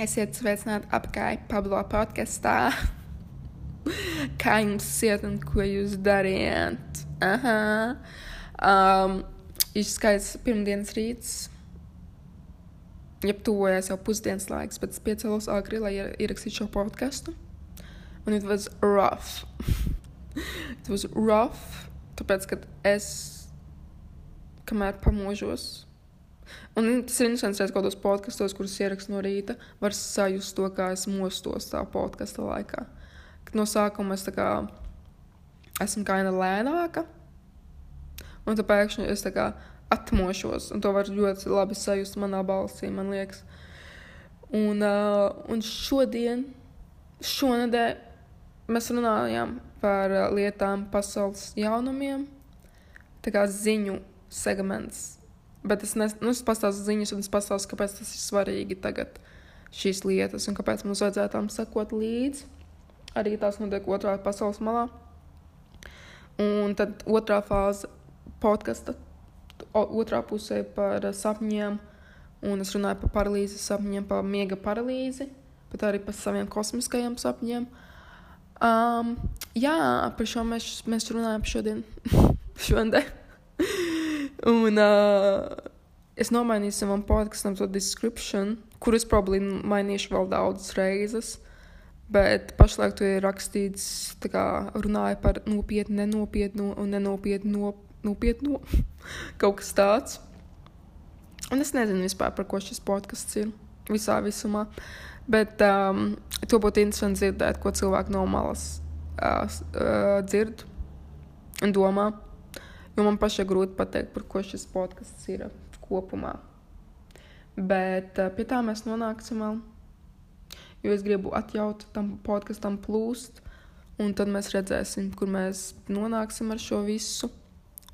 Esiet sveicināti apkārt Pablo podkastā. Kā jums iet un ko jūs darījāt? Aha. Um, ir skaists pirmdienas rīts. Ja tuvojās jau pusdienas laiks, bet es piecēlos agri, lai ierakstītu šo podkastu. Un it was rough. it was rough, tāpēc, ka es, kamēr pamožos, Un tas ir interesants, ka kādos podkastos, kurus ierakstu no rīta, var sajust to, kā es mostos tā podkāstu laikā. No sākuma es kā, esmu kaina lēnāka, un tad pēkšņi es kā, atmošos, un to var ļoti labi sajust manā balsī, man liekas. Un, uh, un šodien, šonadēļ, mēs runājām par lietām, pasaules jaunumiem, tā kā ziņu segments Bet es, nes, nu, es pastāstu ziņas, un es pastāstu, kāpēc tas ir svarīgi tagad, šīs lietas, un kāpēc mums vajadzētu tam sekot līdzi. Arī tās notiek otrā pasaules malā. Un tad otrā fāze podkasta, otrā pusē par sapņiem, un es runāju par paralīzes sapņiem, par miega paralīzi, bet arī par saviem kosmiskajiem sapņiem. Um, jā, par šo mēs, mēs runājam šodien. šodien. Un uh, es nomainīju savam podkastam to description, kurus probably mainīšu vēl daudzas reizes. Bet pašlaik tur ir rakstīts, kā runāja par nopietnu, nenopietnu un nenopietnu, nopietnu kaut kas tāds. Un es nezinu vispār, par ko šis podkāsts ir visā visumā. Bet um, to būtu interesanti dzirdēt, ko cilvēki no malas uh, uh, dzird un domā. Jo man pašai grūti pateikt, par ko šis podkāsts ir kopumā. Bet uh, pie tā mēs nonāksim vēl. Jo es gribu atļaut tam podkāstam plūst, un tad mēs redzēsim, kur mēs nonāksim ar šo visu,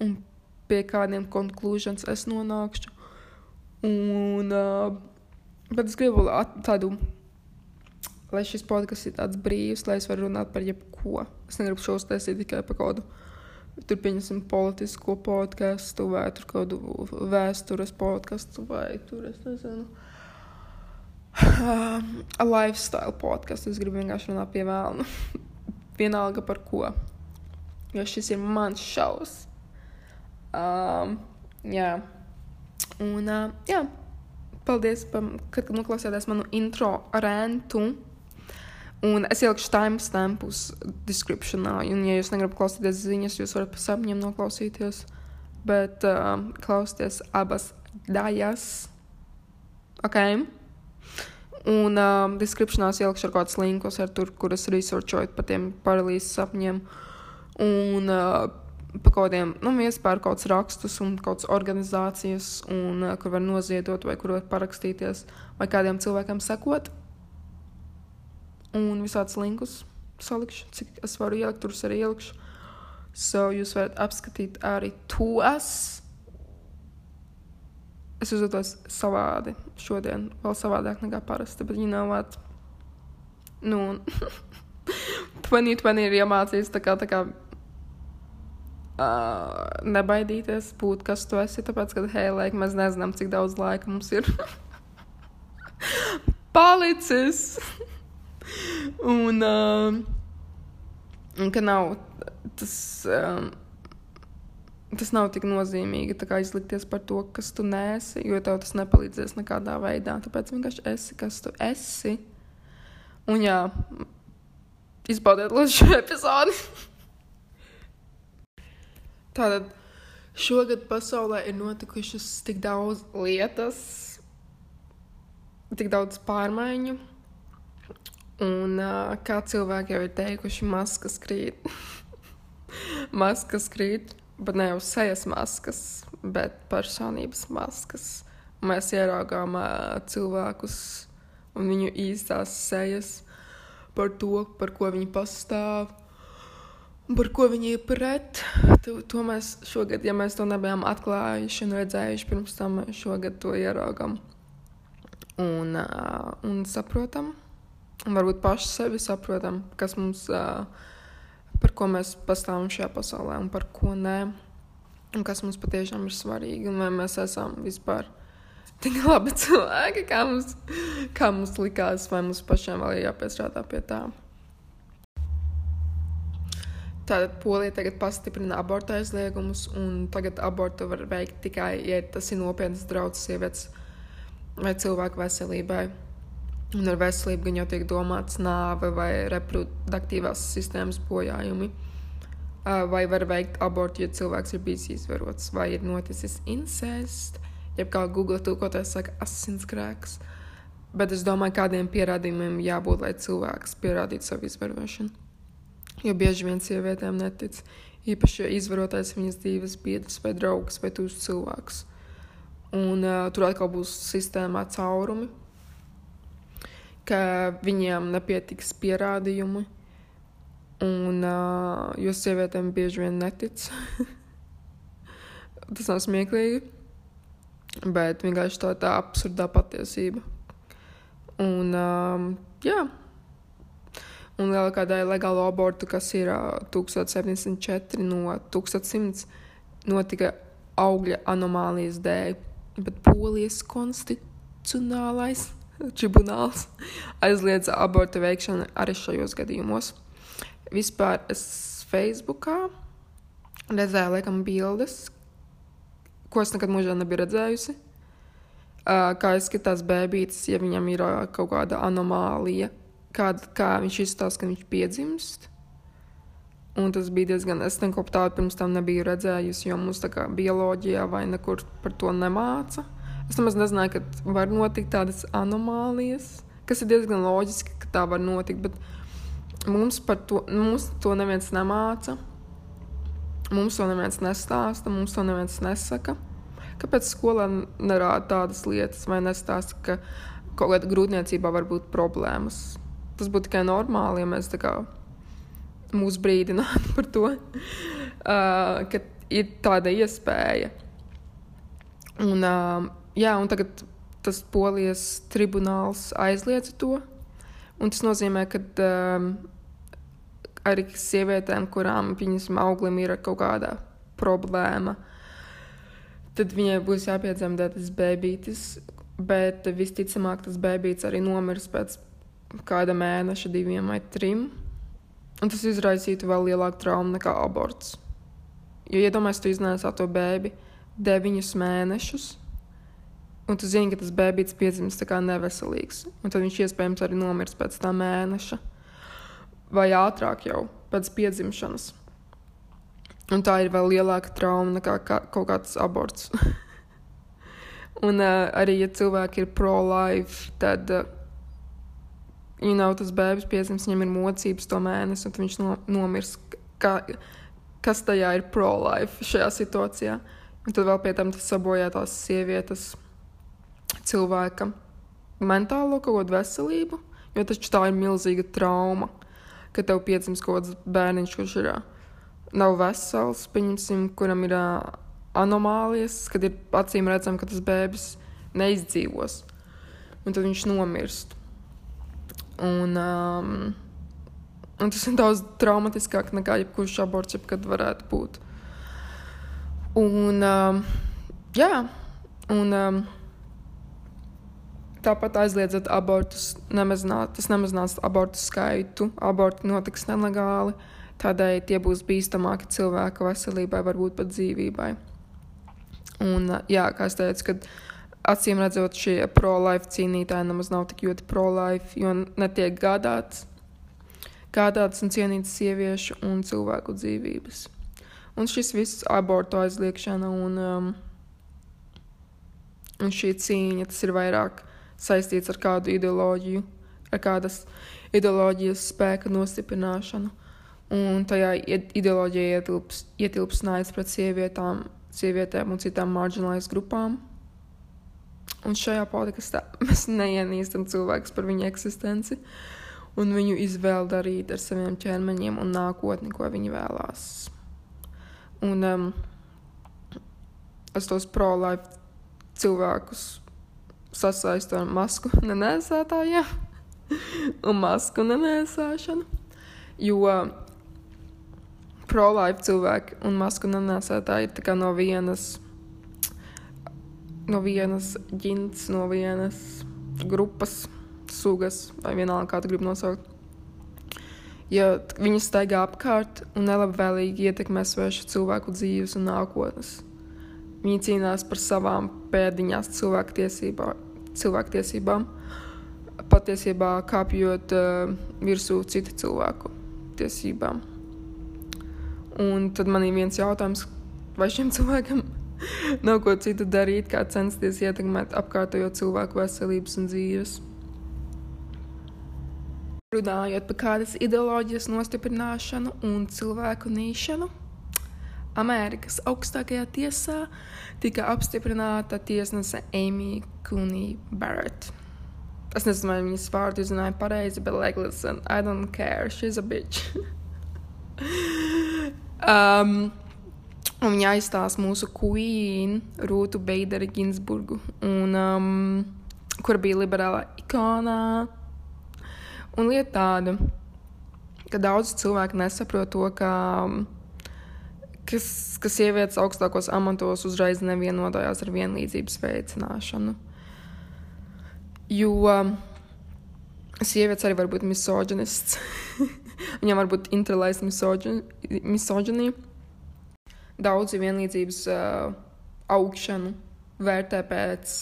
un pie kādiem konklūzijiem es nonākšu. Un, uh, bet es gribu tādu, lai šis podkāsts ir tāds brīvs, lai es varu runāt par jebko. Es negribu šos taisīt tikai par kaut kādu Tur pieņemsim politisko podkāstu, vai tur kaut kādu vēstures podkāstu, vai tur es nezinu. Uh, lifestyle podkāstu. Es gribu vienkārši runāt pie vēlna. Vienalga par ko. Jo šis ir mans šaus. Um, jā. Un, uh, jā. Paldies, par, kad noklausījāties manu intro rentu. Un es ielikšu timestampus descriptionā, un, ja jūs negribat klausīties ziņas, jūs varat pa sapņiem noklausīties. Bet uh, klausieties abas daļas. Ok. Un uh, descriptionā es ielikšu ar kādus linkus, ar tur, kur es researchoju par tiem paralīzes sapņiem. Un uh, pa kādiem, nu, vispār kaut kāds rakstus un kaut kādas organizācijas, un, uh, kur var noziedot vai kur var parakstīties, vai kādiem cilvēkiem sekot un visādus linkus salikšu, cik es varu ielikt, tur arī ielikšu. So jūs varat apskatīt arī tos. Es uzvedos savādi šodien, vēl savādāk nekā parasti, bet you know what? Nu, 2020 ir iemācījis tā kā, tā kā uh, nebaidīties būt, kas tu esi, tāpēc, ka, hei, laik, mēs nezinām, cik daudz laika mums ir palicis. un, uh, un ka nav tas. Um, Tas nav tik nozīmīgi izlikties par to, kas tu nesi, jo tev tas nepalīdzēs nekādā veidā. Tāpēc vienkārši esi, kas tu esi. Un jā, izbaudiet lūdzu šo epizodi. Tātad šogad pasaulē ir notikušas tik daudz lietas, tik daudz pārmaiņu Un kā cilvēki jau ir teikuši, maskas krīt. maskas krīt, bet ne jau sejas maskas, bet personības maskas. Mēs ieraugām cilvēkus un viņu īstās sejas par to, par ko viņi pastāv. Par ko viņi ir pret, to, to mēs šogad, ja mēs to nebijām atklājuši un redzējuši pirms tam, šogad to ieraugam un, un saprotam. Un varbūt paši sevi saprotam, kas mums, par ko mēs pastāvam šajā pasaulē un par ko nē. Un kas mums patiešām ir svarīgi un vai mēs esam vispār tik labi cilvēki, kā mums, kā mums likās, vai mums pašiem vēl ir jāpiestrādā pie tā. Tātad Polija tagad pastiprina abortu aizliegumus, un tagad abortu var veikt tikai, ja tas ir nopietns draudz sievietes vai cilvēku veselībai. Un ar veselību gan jau tiek domāts nāve vai reproduktīvās sistēmas bojājumi. Vai var veikt abortu, ja cilvēks ir bijis izvarots, vai ir noticis incest, jeb kā Google tūkotājs saka, asinskrēks. Bet es domāju, kādiem pierādījumiem jābūt, lai cilvēks pierādītu savu izvarošanu. Jo bieži vien sievietēm netic, īpaši, ja izvarotais viņas dzīves biedrs vai draugs vai tūs cilvēks. Un uh, tur atkal būs sistēmā caurumi, ka viņiem nepietiks pierādījumi, un uh, jo sievietēm bieži vien netic. Tas nav smieklīgi, bet vienkārši tā ir tā absurdā patiesība. Un, um, jā, un lielākā daļa legālo abortu, kas ir uh, 1074 no 1100, notika augļa anomālijas dēļ. Bet polijas konstitucionālais tribunāls aizliedza abortu veikšanu arī šajos gadījumos. Vispār es Facebookā redzēju, laikam, bildes, ko es nekad mūžā nebiju redzējusi. Kā izskatās bērns, ja viņam ir kaut kāda anomālija kād, kā viņš izstāsta, ka viņš piedzimst. Un tas bija diezgan, es neko tādu pirms tam nebiju redzējusi, jo mums tā kā bioloģijā vai nekur par to nemāca. Es nemaz nezināju, ka var notikt tādas anomālijas, kas ir diezgan loģiski, ka tā var notikt, bet mums par to, mums to neviens nemāca. Mums to neviens nestāsta, mums to neviens nesaka. Kāpēc skolā nerāda tādas lietas vai nestāsta, ka kaut kādā grūtniecībā var būt problēmas? tas būtu tikai normāli, ja mēs tā kā mūs brīdinātu par to, uh, ka ir tāda iespēja. Un, uh, jā, un tagad tas polijas tribunāls aizliedza to. Un tas nozīmē, ka um, arī sievietēm, kurām viņas auglim ir kaut kāda problēma, tad viņai būs jāpiedzemdē tas bērns. Bet visticamāk, tas bērns arī nomirs pēc kāda mēneša, diviem vai trim. Un tas izraisītu vēl lielāku traumu nekā aborts. Jo iedomājieties, tu iznēsā to bērnu deviņus mēnešus, un tu zini, ka tas bērns piedzimis tā kā neveselīgs. Un tad viņš iespējams arī nomirs pēc tā mēneša, vai ātrāk jau pēc piedzimšanas. Un tā ir vēl lielāka trauma nekā kā, kaut kāds aborts. un uh, arī, ja cilvēki ir pro-life, tad uh, ja nav tas bērns piedzimis, viņam ir mocības to mēnesi, un viņš no, nomirs. Kā, kas tajā ir pro-life šajā situācijā? Un tad vēl pie tam tas sabojā tās sievietes cilvēka mentālo kaut kādu veselību, jo taču tā ir milzīga trauma, ka tev piedzimis kaut kāds bērniņš, kurš ir nav vesels, pieņemsim, kuram ir anomālijas, kad ir acīm redzam, ka tas bērns neizdzīvos, un tad viņš nomirst. Un, um, un tas ir daudz traumatiskāk nekā jebkurš aborts, jebkad varētu būt. Un, um, jā, un um, tāpat aizliedzot abortus, nemazināt, tas nemazinās abortu skaitu. Aborti notiks nelegāli, tādēļ tie būs bīstamāki cilvēka veselībai, varbūt pat dzīvībai. Un, jā, kā es teicu, kad acīm redzot, šie pro-life cīnītāji nemaz nav tik ļoti pro-life, jo netiek gādāts, gādāts un cienīts sieviešu un cilvēku dzīvības. Un šis viss abortu aizliekšana un, um, un šī cīņa, tas ir vairāk saistīts ar kādu ideoloģiju, ar kādas ideoloģijas spēka nostiprināšanu. Un tajā ideoloģijā ietilps, ietilps naids pret sievietām, sievietēm un citām marginalizētām grupām. Un šajā podkāstā mēs neienīstam cilvēkus par viņu eksistenci un viņu izvēli darīt ar saviem ķermeņiem un nākotni, ko viņi vēlās. Un um, es tos pro-life cilvēkus sasaistu ar masku nenēsātājiem un masku nenēsāšanu. Jo pro-life cilvēki un masku nenēsātāji ir no vienas no vienas ģints, no vienas grupas, sugas, vai vienalga, kā tu gribi nosaukt. Ja viņi staigā apkārt un nelabvēlīgi ietekmē svešu cilvēku dzīves un nākotnes. Viņi cīnās par savām pēdiņās cilvēktiesībām, cilvēktiesībām patiesībā kāpjot uh, virsū citu cilvēku tiesībām. Un tad man ir viens jautājums, vai šiem cilvēkiem nav ko citu darīt, kā censties ietekmēt apkārtējo cilvēku veselības un dzīves. Runājot par kādas ideoloģijas nostiprināšanu un cilvēku nīšanu, Amerikas augstākajā tiesā tika apstiprināta tiesnese Amy Cooney Barrett. Es nezinu, vai viņas vārdu izrunāju pareizi, bet, like, listen, I don't care, she's a bitch. um, Un viņa aizstās mūsu queen, Rūtu Beideri Ginsburgu, un, um, kur bija liberālā ikonā. Un lieta tāda, ka daudz cilvēku nesaprot to, ka, kas, ka sievietes augstākos amatos uzreiz nevienodojās ar vienlīdzības veicināšanu. Jo sievietes arī var būt misoģinists. Viņam var būt internalized misoģinija daudzi vienlīdzības uh, augšanu vērtē pēc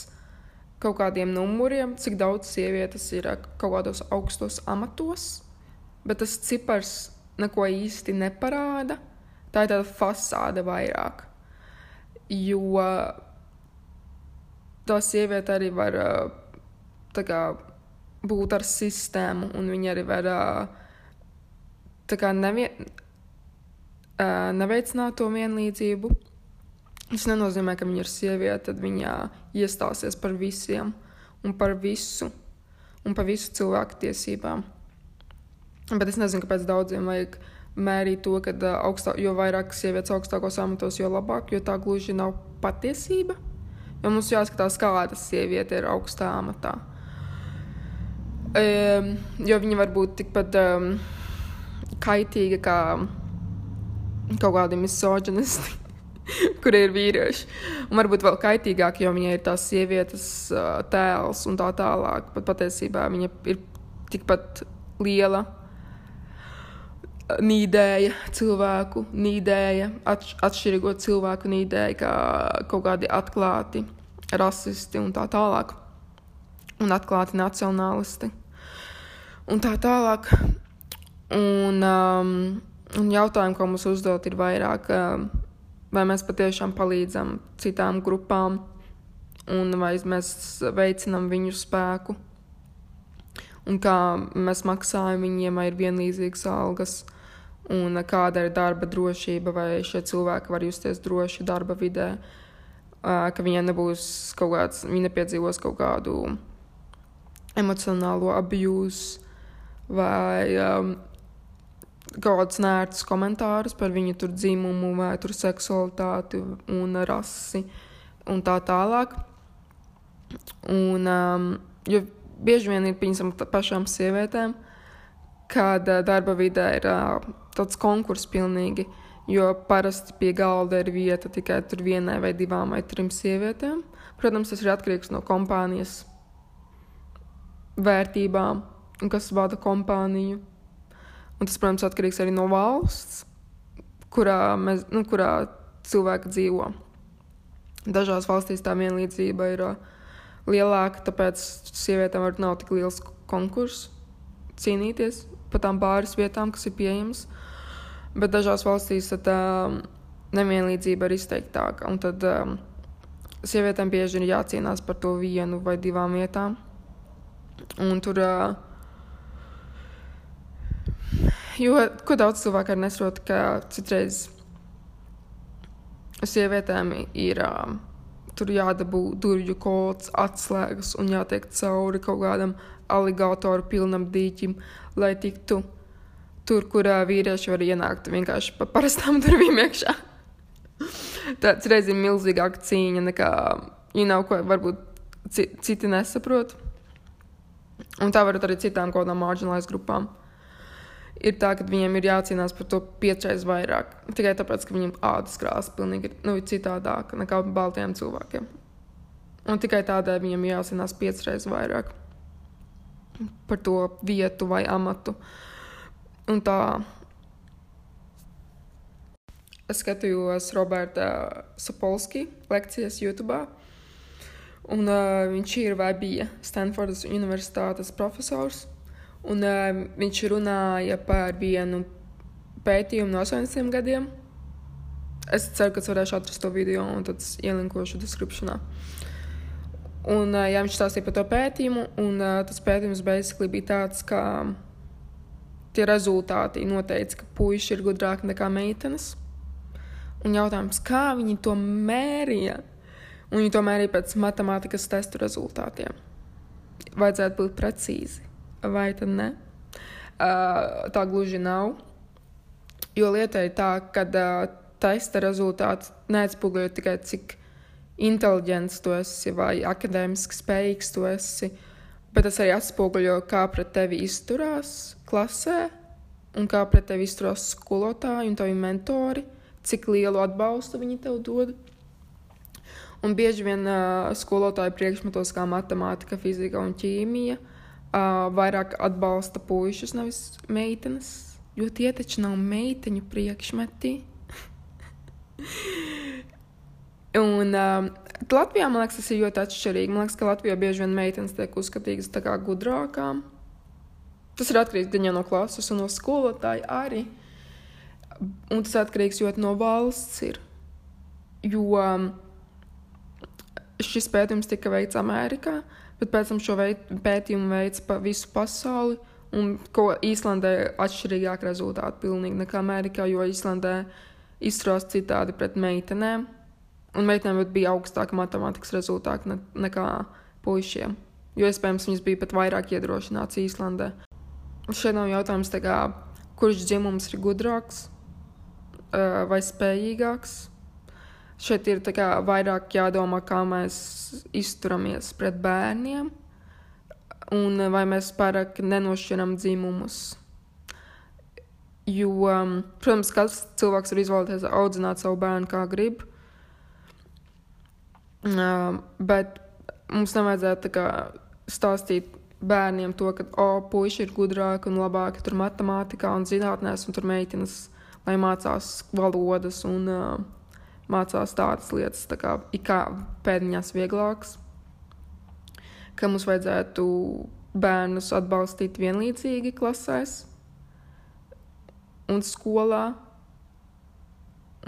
kaut kādiem numuriem, cik daudz sievietes ir uh, kaut kādos augstos amatos, bet tas cipars neko īsti neparāda. Tā ir tāda fasāde vairāk. Jo uh, tā sieviete arī var uh, kā, būt ar sistēmu, un viņa arī var nevien, neveicināt to vienlīdzību. Tas nenozīmē, ka viņa ir sieviete, tad viņa iestāsies par visiem un par visu un par visu cilvēku tiesībām. Bet es nezinu, kāpēc daudziem vajag mērīt to, ka augstā, jo vairāk sievietes augstākos amatos, jo labāk, jo tā gluži nav patiesība. Jo mums jāskatās, kāda sieviete ir augstā amatā. Um, jo viņa var būt tikpat um, kaitīga kā kaut kādi misoģinisti, kur ir vīrieši. Un varbūt vēl kaitīgāk, jo viņai ir tās sievietes uh, tēls un tā tālāk. Pat patiesībā viņa ir tikpat liela nīdēja cilvēku, nīdēja atš atšķirīgo cilvēku, nīdēja kā kaut kādi atklāti rasisti un tā tālāk. Un atklāti nacionālisti. Un tā tālāk. Un, um, Un jautājumi, ko mums uzdot, ir vairāk, vai mēs patiešām palīdzam citām grupām, un vai mēs veicinām viņu spēku, un kā mēs maksājam viņiem, vai ir vienlīdzīgas algas, un kāda ir darba drošība, vai šie cilvēki var justies droši darba vidē, ka viņiem nebūs kaut kāds, viņi nepiedzīvos kaut kādu emocionālo abūzu vai um, kaut kādus nērtus komentārus par viņu tur dzimumu, vai tur seksualitāti un rasi un tā tālāk. Un, um, jo bieži vien ir piemēram pašām sievietēm, kad uh, darba vidē ir uh, tāds konkurss pilnīgi, jo parasti pie galda ir vieta tikai vienai vai divām vai trim sievietēm. Protams, tas ir atkarīgs no kompānijas vērtībām un kas vada kompāniju. Un tas, protams, atkarīgs arī no valsts, kurā, mēs, nu, kurā cilvēki dzīvo. Dažās valstīs tā vienlīdzība ir uh, lielāka, tāpēc sievietēm var nav tik liels konkurss cīnīties par tām pāris vietām, kas ir pieejamas. Bet dažās valstīs tā nevienlīdzība ir izteiktāka. Un tad um, sievietēm bieži ir jācīnās par to vienu vai divām vietām. Un tur uh, Jo ko daudz cilvēku arī nesaprot, ka citreiz sievietēm ir um, tur jādabū durvju kods, atslēgas un jātiek cauri kaut kādam aligatoru pilnam dīķim, lai tiktu tur, kur uh, vīrieši var ienākt vienkārši pa parastām durvīm iekšā. Tāds reiz ir milzīgāka cīņa nekā, ja nav ko varbūt citi nesaprot. Un tā var arī citām kaut kādām marginalized grupām ir tā, ka viņiem ir jācīnās par to piecreiz vairāk. Tikai tāpēc, ka viņiem ādas krāsa pilnīgi ir nu, citādāka nekā baltiem cilvēkiem. Un tikai tādēļ viņam jāzinās piecreiz vairāk par to vietu vai amatu. Un tā es skatījos Roberta Sapolski lekcijas YouTube. Un, uh, viņš ir vai bija Stanfordas Universitātes profesors. Un, uh, viņš runāja par vienu pētījumu no 80 gadiem. Es ceru, ka varēšu atrast to video un tad ielinkošu descriptionā. Un, jā, viņš stāstīja par to pētījumu, un tas pētījums basically bija tāds, ka tie rezultāti noteica, ka puiši ir gudrāki nekā meitenes. Un jautājums, kā viņi to mērīja? Un viņi to mērīja pēc matemātikas testu rezultātiem. Vajadzētu būt precīzi, vai tad ne? Uh, tā gluži nav. Jo lieta ir tā, ka uh, testa rezultāts neatspoguļo tikai cik inteliģents tu esi vai akadēmiski spējīgs tu esi, bet tas arī atspoguļo, kā pret tevi izturās klasē un kā pret tevi izturās skolotāji un tavi mentori, cik lielu atbalstu viņi tev dod. Un bieži vien uh, skolotāju priekšmetos, kā matemātika, fizika un ķīmija, uh, vairāk atbalsta puikas, nevis meitenes, jo tie taču nav meiteņu priekšmeti. Un uh, Latvijā man liekas, tas ir ļoti atšķirīgi. Man liekas, ka Latvijā bieži vien meitenes tiek uzskatītas kā gudrākām. Tas ir atkarīgs gan no klases, un no skolotāja arī. Un tas atkarīgs ļoti no valsts. Ir. Jo um, šis pētījums tika veikts Amerikā, bet pēc tam šo veid, pētījumu veids pa visu pasauli. Un ko Īslandē atšķirīgāk rezultāti pilnīgi nekā Amerikā, jo Īslandē izturās citādi pret meitenēm. Un meitenēm bija augstāka matemātikas rezultāti ne, nekā puišiem. Jo iespējams viņas bija pat vairāk iedrošināts Īslandē. Šeit nav jautājums, kā, kurš dzimums ir gudrāks vai spējīgāks. Šeit ir kā, vairāk jādomā, kā mēs izturamies pret bērniem, un vai mēs pārāk nenošķiram dzimumus. Jo, protams, katrs cilvēks var izvēlēties audzināt savu bērnu kā grib, Uh, bet mums nevajadzētu kā, stāstīt bērniem to, ka, oh, puiši ir gudrāki un labāki tur matemātikā un zinātnēs, un tur meitenes, lai mācās valodas un uh, mācās tādas lietas, tā kā ikā pēdiņās vieglākas. Ka mums vajadzētu bērnus atbalstīt vienlīdzīgi klasēs un skolā,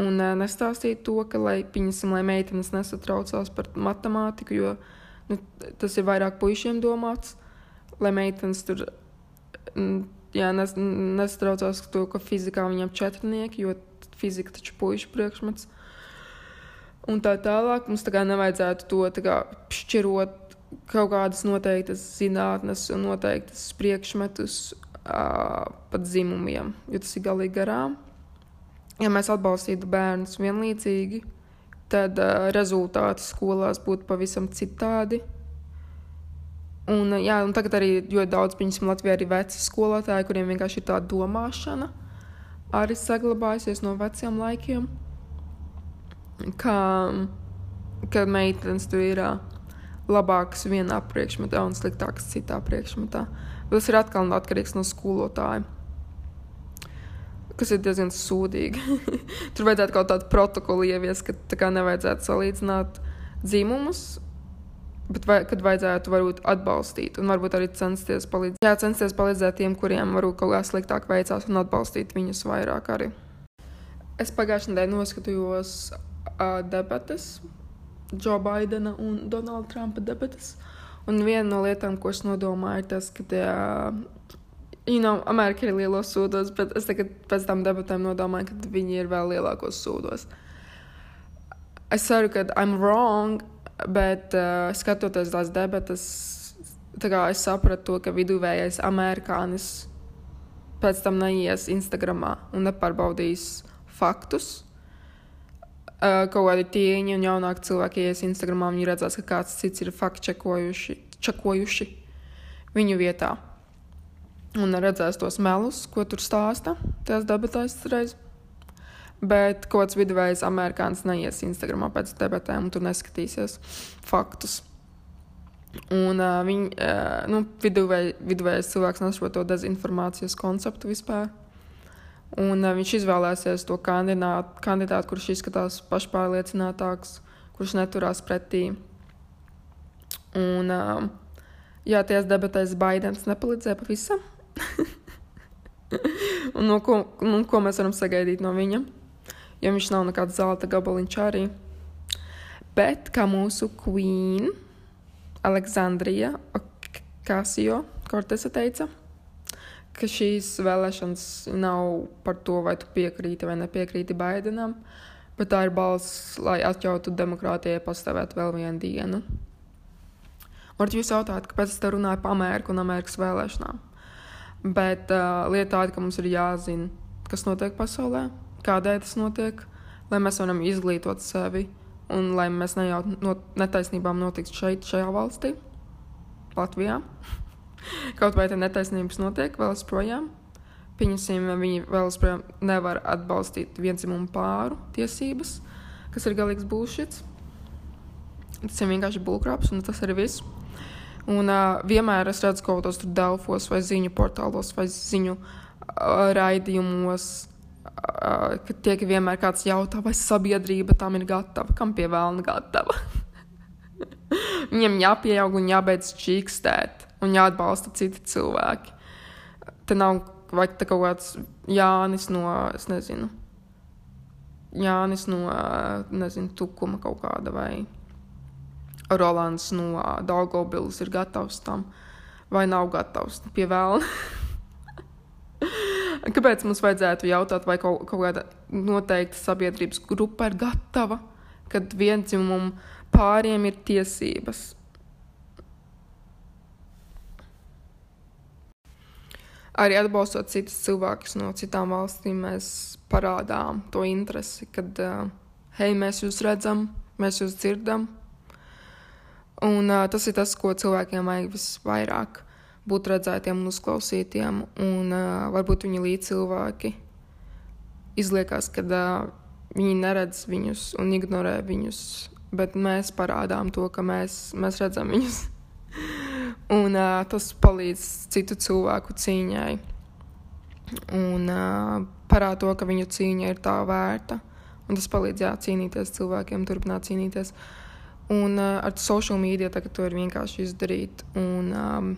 Un uh, nestāstīt to, ka, lai, piņasim, lai meitenes nesatraucās par matemātiku, jo nu, tas ir vairāk puišiem domāts, lai meitenes tur jā, nes, nesatraucās to, ka fizikā viņam četrnieki, jo fizika taču puišu priekšmets. Un tā tālāk mums tā kā nevajadzētu to kā, šķirot kaut kādas noteiktas zinātnes un noteiktas priekšmetus uh, pat dzimumiem, jo tas ir galīgi garām ja mēs atbalstītu bērnus vienlīdzīgi, tad uh, rezultāti skolās būtu pavisam citādi. Un, uh, jā, un tagad arī ļoti daudz, piemēram, Latvijā ir veci skolotāji, kuriem vienkārši ir tāda domāšana, arī saglabājusies no veciem laikiem, ka, ka meitenes tur ir uh, labākas vienā priekšmetā un sliktākas citā priekšmetā. Tas ir atkal atkarīgs no skolotāja kas ir diezgan sūdīgi. Tur vajadzētu kaut kādu protokolu ieviest, ka tā kā nevajadzētu salīdzināt dzīmumus, bet vai, kad vajadzētu varbūt atbalstīt un varbūt arī censties palīdzēt. Jā, censties palīdzēt tiem, kuriem varbūt kaut kā sliktāk veicās un atbalstīt viņus vairāk arī. Es pagājušajā nedēļā noskatījos uh, debatas, Joe Bidena un Donalda Trumpa debatas. Un viena no lietām, ko es nodomāju, ir tas, ka tie You know, Amerika ir lielos sūdos, bet es tagad pēc tam debatēm nodomāju, ka viņi ir vēl lielākos sūdos. Es ceru, ka I'm wrong, bet uh, skatoties tās debatas, tā kā es sapratu to, ka viduvējais amerikānis pēc tam neies Instagramā un nepārbaudīs faktus. Uh, kaut kādi tieņi un jaunāki cilvēki ies Instagramā, viņi redzēs, ka kāds cits ir faktu čekojuši, čekojuši viņu vietā un redzēs tos melus, ko tur stāsta tajās debatēs reiz. Bet kāds viduvējs amerikānis neies Instagramā pēc debatēm un tur neskatīsies faktus. Un uh, viņi, uh, nu, viduvēj, viduvējais cilvēks nesaprot to dezinformācijas konceptu vispār. Un uh, viņš izvēlēsies to kandidātu, kandidātu, kurš izskatās pašpārliecinātāks, kurš neturās pretī. Un, uh, jā, tajās debatēs Baidens nepalīdzēja pavisam. Un no ko, nu, ko mēs varam sagaidīt no viņa? Jo viņš nav nekāds zelta gabaliņš arī. Bet kā mūsu queen, Aleksandrija Kasio Kortesa teica, ka šīs vēlēšanas nav par to, vai tu piekrīti vai nepiekrīti Baidenam, bet tā ir balss, lai atļautu demokrātijai pastāvēt vēl vienu dienu. Varat jūs jautāt, kāpēc es te runāju par Ameriku un Amerikas vēlēšanām? Bet uh, lieta tāda, ka mums ir jāzina, kas notiek pasaulē, kādēļ tas notiek, lai mēs varam izglītot sevi un lai mēs nejautu no, netaisnībām notiks šeit, šajā valstī, Latvijā. Kaut vai te netaisnības notiek vēl joprojām. Pieņemsim, viņi vēl joprojām nevar atbalstīt vienzimumu pāru tiesības, kas ir galīgs bullshit. Tas ir vienkārši bullcraps, un tas arī viss. Un uh, vienmēr es redzu kaut kādos Delfos vai ziņu portālos vai ziņu uh, raidījumos, uh, ka tiek vienmēr kāds jautā, vai sabiedrība tam ir gatava, kam pie vēlna gatava. Viņam jāpieaug un jābeidz čīkstēt un jāatbalsta citi cilvēki. Te nav vai te kaut kāds Jānis no, es nezinu, Jānis no, nezinu, tukuma kaut kāda vai Rolands no Daugavpils ir gatavs tam vai nav gatavs pie vēlna. Kāpēc mums vajadzētu jautāt, vai kaut, kaut kāda noteikta sabiedrības grupa ir gatava, kad vienzimumu pāriem ir tiesības? Arī atbalstot citus cilvēkus no citām valstīm, mēs parādām to interesi, kad, hei, mēs jūs redzam, mēs jūs dzirdam, Un uh, tas ir tas, ko cilvēkiem vajag visvairāk būt redzētiem un uzklausītiem, un uh, varbūt viņi līdzcilvēki izliekas, ka uh, viņi neredz viņus un ignorē viņus, bet mēs parādām to, ka mēs, mēs redzam viņus. un uh, tas palīdz citu cilvēku cīņai. Un uh, parāda to, ka viņu cīņa ir tā vērta. Un tas palīdz jā, cīnīties cilvēkiem, turpināt cīnīties. Uh, Un uh, ar social media tagad to ir vienkārši izdarīt. Un, um,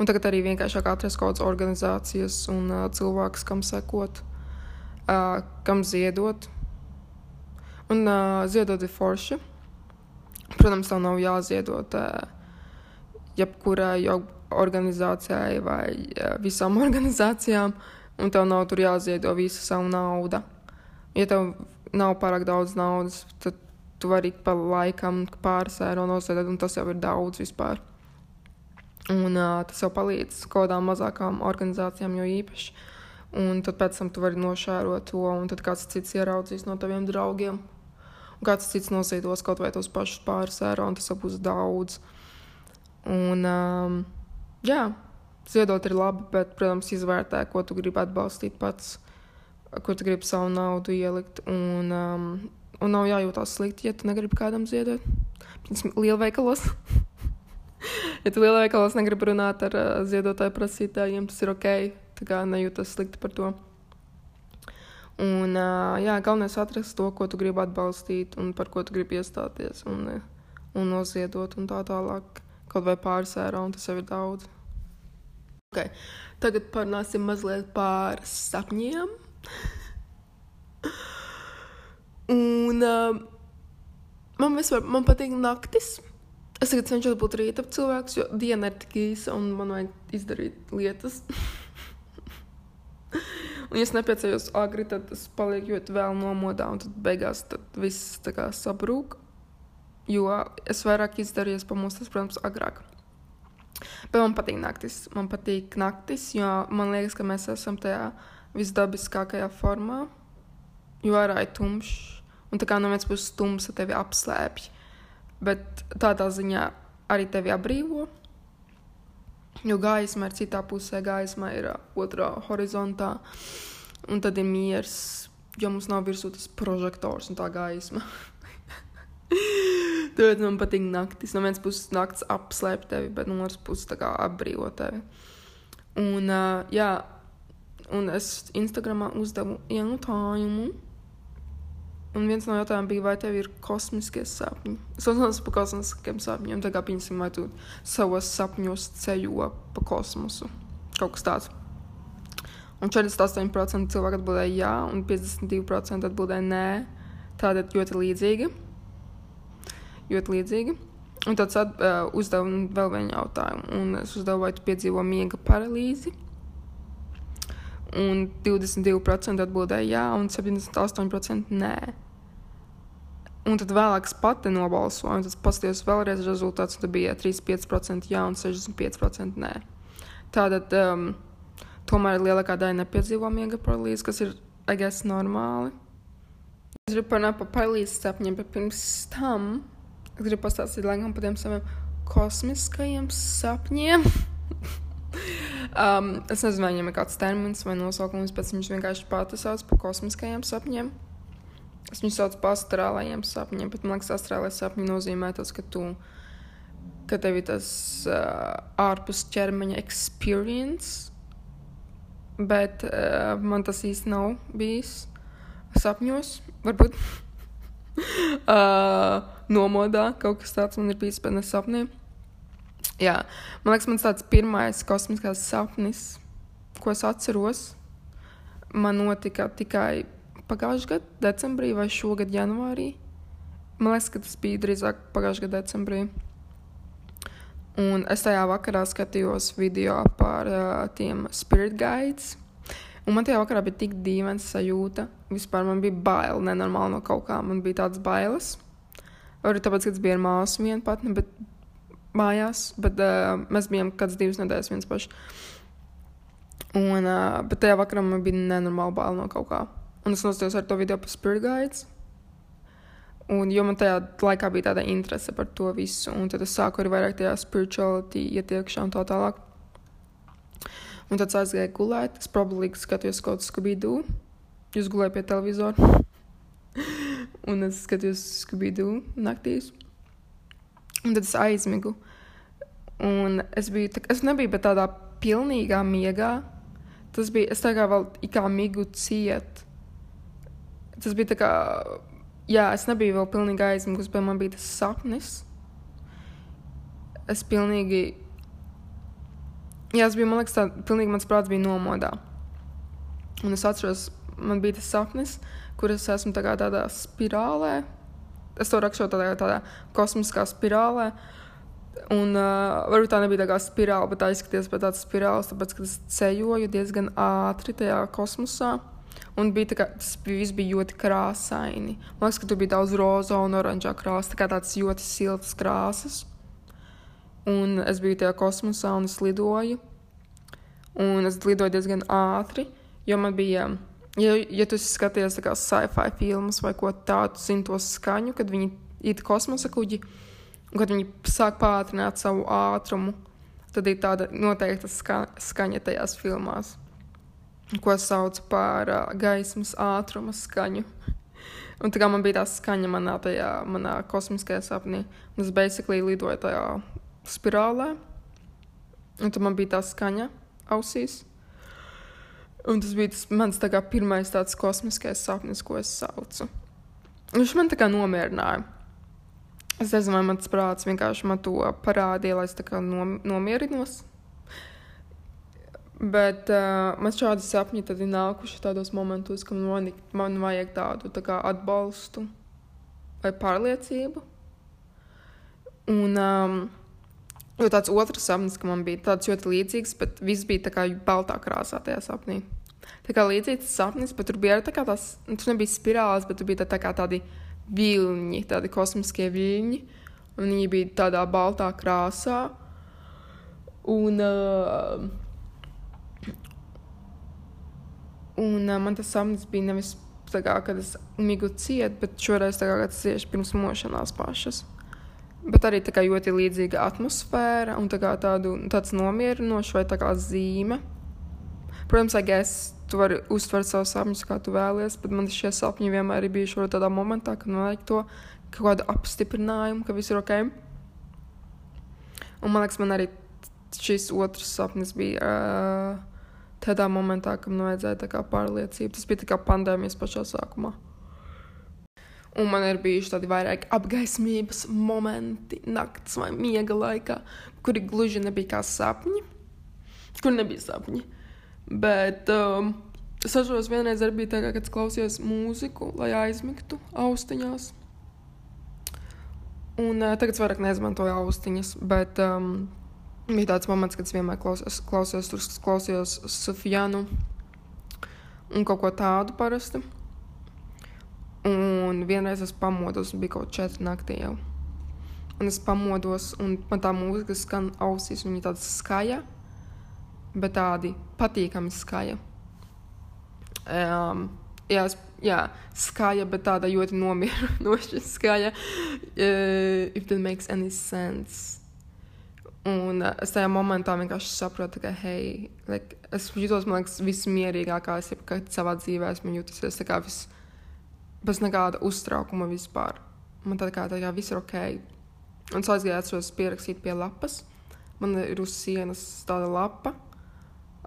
un tagad arī vienkāršāk atrast kaut kādas organizācijas un uh, cilvēkus, kam sekot, uh, kam ziedot. Un uh, ziedot ir forši. Protams, tev nav jāziedot uh, jebkurai organizācijai vai uh, visām organizācijām, un tev nav tur jāziedo visa savu naudu. Ja tev nav pārāk daudz naudas, tad tu vari pa laikam pāris eiro nosēdēt, un tas jau ir daudz vispār. Un uh, tas jau palīdz kaut kādām mazākām organizācijām, jo īpaši. Un tad pēc tam tu vari nošērot to, un tad kāds cits ieraudzīs no taviem draugiem. Un kāds cits nosītos kaut vai tos pašus pāris eiro, un tas jau būs daudz. Un, um, jā, ziedot ir labi, bet, protams, izvērtē, ko tu gribi atbalstīt pats, kur tu gribi savu naudu ielikt. Un, um, Un nav jājūtās slikti, ja tu negribi kādam ziedot. Piemēram, lielveikalos. ja tu lielveikalos negribi runāt ar uh, ziedotāju prasītājiem, tas ir ok. Tā kā nejūtas slikti par to. Un, uh, jā, galvenais ir atrast to, ko tu gribi atbalstīt un par ko tu gribi iestāties un, un noziedot un tā tālāk. Kaut vai pāris eiro, un tas jau ir daudz. Okay. Tagad parunāsim mazliet par sapņiem. Un uh, man vispār man patīk naktis. Es tagad cenšos būt rīta cilvēks, jo diena ir tik īsa un man vajag izdarīt lietas. un, ja es nepiecējos agri, tad tas paliek ļoti vēl nomodā, un tad beigās tad viss tā kā sabrūk. Jo es vairāk izdarījos pamostas, protams, agrāk. Bet man patīk naktis. Man patīk naktis, jo man liekas, ka mēs esam tajā visdabiskākajā formā. Jo ārā ir tumšs Un tā kā no vienas puses tumsa tevi apslēpj, bet tādā ziņā arī tevi apbrīvo. Jo gaisma ir citā pusē, gaisma ir uh, otrā horizontā, un tad ir miers. jo mums nav virsū tas prožektors un tā gaisma. Tad man patīk naktis. No vienas puses, naktis apslēp tevi, bet no otras puses, tā kā apbrīvo tevi. Un, uh, jā, un es Instagramā uzdevu jautājumu. Un viens no jautājumiem bija, vai tev ir kosmiskie sapņi? Es domāju par kosmiskiem sapņiem. Tā kā piemēram, vai tu savos sapņos ceļo pa kosmosu. Kaut kas tāds. Un 48% cilvēku atbildēja jā, un 52% atbildēja nē. Tāda ļoti līdzīga. Ļoti līdzīga. Un tad uh, uzdevu vēl vienu jautājumu. Un es uzdevu, vai tu piedzīvo miega paralīzi. Un 22% atbildēja jā, un 78% nē. Un tad vēlāk pati nobalsoju, un tas paskatījos vēlreiz rezultāts, un tad bija 35% jā un 65% nē. Tātad um, tomēr lielākā daļa nepiedzīvo miega paralīzi, kas ir, I guess, normāli. Es gribu parunāt par paralīzes sapņiem, bet pirms tam es gribu pastāstīt laikam par tiem saviem kosmiskajiem sapņiem. um, es nezinu, vai viņam ir kāds termins vai nosaukums, bet viņš vienkārši pati sauc par kosmiskajiem sapņiem. Es viņu saucu par astrālajiem sapņiem, bet man liekas, astrālais sapņi nozīmē tas, ka tu, ka tev ir tas uh, ārpus ķermeņa experience, bet uh, man tas īsti nav bijis sapņos, varbūt uh, nomodā kaut kas tāds man ir bijis, bet ne sapnī. Jā, man liekas, mans tāds pirmais kosmiskās sapnis, ko es atceros, man notika tikai pagājušā gada decembrī vai šogad janvārī. Man liekas, ka tas bija drīzāk pagājušā gada decembrī. Un es tajā vakarā skatījos video par uh, tiem spirit guides. Un man tajā vakarā bija tik dīvaina sajūta. Vispār man bija bail, nenormāli no kaut kā. Man bija tāds bailes. Arī tāpēc, ka es biju ar māsu vienu patni, bet mājās, bet uh, mēs bijām kāds divas nedēļas viens paši. Un, uh, bet tajā vakarā man bija nenormāli bail no kaut kā. Un es nostājos ar to video par Spirit Guides. Un, jo man tajā laikā bija tāda interese par to visu, un tad es sāku arī vairāk tajā spirituality ietiekšā un tā tālāk. Un tad aizgāju gulēt, es probably skatījos kaut ko Scooby-Doo. Jūs gulējāt pie televizora. un es skatījos Scooby-Doo naktīs. Un tad es aizmigu. Un es biju, tā, es nebiju tādā pilnīgā miegā. Tas bija, es tā kā vēl kā migu ciet tas bija tā kā, jā, es nebiju vēl pilnīgi aizmigusi, bet man bija tas sapnis. Es pilnīgi, jā, es biju, man liekas, tā, pilnīgi mans prāts bija nomodā. Un es atceros, man bija tas sapnis, kur es esmu tā kā tādā spirālē. Es to rakstu tādā, tādā kosmiskā spirālē. Un uh, varbūt tā nebija tā kā spirāli, bet tā izskatījās pēc tādas spirāles, tāpēc, ka es ceļoju diezgan ātri tajā kosmosā. Un bija kā, tas viss bija ļoti krāsaini. Man liekas, ka tur bija daudz roza un oranžā krāsa, tā kā tādas ļoti siltas krāsas. Un es biju tajā kosmosā un es lidoju. Un es lidoju diezgan ātri, jo man bija, ja, ja tu skaties sci-fi filmas vai ko tādu, zini to skaņu, kad viņi iet kosmosa kuģi, un kad viņi sāk pātrināt savu ātrumu, tad ir tāda noteikta ska skaņa tajās filmās ko sauc par uh, gaismas ātruma skaņu. Un tā kā man bija tā skaņa manā, tajā, manā kosmiskajā sapnī, un es basically lidoju tajā spirālē, un tad man bija tā skaņa ausīs. Un tas bija tas mans tā kā, pirmais tāds kosmiskais sapnis, ko es saucu. Viņš man tā kā nomierināja. Es nezinu, vai mans prāts vienkārši man to parādīja, lai es tā kā nom nomierinos. Bet uh, man šādi sapņi tad ir nākuši tādos momentos, kad man, man vajag tādu tā kā atbalstu vai pārliecību. Un um, jo tāds otrs sapnis, ka man bija tāds ļoti līdzīgs, bet viss bija tā kā baltā krāsā tajā sapnī. Tā kā līdzīgs sapnis, bet tur bija arī tā kā tās, nu, tur nebija spirāls, bet tur bija tā, tā kā tādi viļņi, tādi kosmiskie viļņi, un viņi bija tādā baltā krāsā. Un, uh, Un uh, man tas sapnis bija nevis tā kā, kad es migu ciet, bet šoreiz tā kā tas tieši pirms mošanās pašas. Bet arī tā kā ļoti līdzīga atmosfēra un tā kā tādu, tāds nomierinošs vai tā kā zīme. Protams, es tu vari uztvert savus sapņus, kā tu vēlies, bet man šie sapņi vienmēr ir bijuši tādā momentā, kad man vajag to kaut kādu apstiprinājumu, ka viss ir ok. Un man liekas, man arī šis otrs sapnis bija uh, tādā momentā, kad man vajadzēja pārliecību. Tas bija kā pandēmijas pašā sākumā. Un man ir bijuši tādi vairāk apgaismības momenti, naktas vai miega laikā, kuri gluži nebija kā sapņi, kur nebija sapņi. Bet um, es atceros, vienreiz arī bija tā, ka klausījos mūziku, lai aizmigtu austiņās. Un uh, tagad es vairāk neizmantoju austiņas, bet um, bija tāds moments, kad es vienmēr klausos, klausos, tur klausījos Sofijanu un kaut ko tādu parasti. Un vienreiz es pamodos, bija kaut četri naktī jau. Un es pamodos, un man tā mūzika skan ausīs, un viņa tāda skaļa, bet tādi patīkami skaļa. Um, jā, jā, skaļa, bet tāda ļoti nomierinoša skaļa. Uh, if that makes any sense. Un uh, es tajā momentā vienkārši saprotu, ka, hei, like, es jutos, man liekas, vismierīgākā es jebkad savā dzīvē esmu jutusies. Tā kā viss bez nekāda uztraukuma vispār. Man tā kā, tā kā viss ir ok. Un es aizgāju, pierakstīt pie lapas. Man ir uz sienas tāda lapa,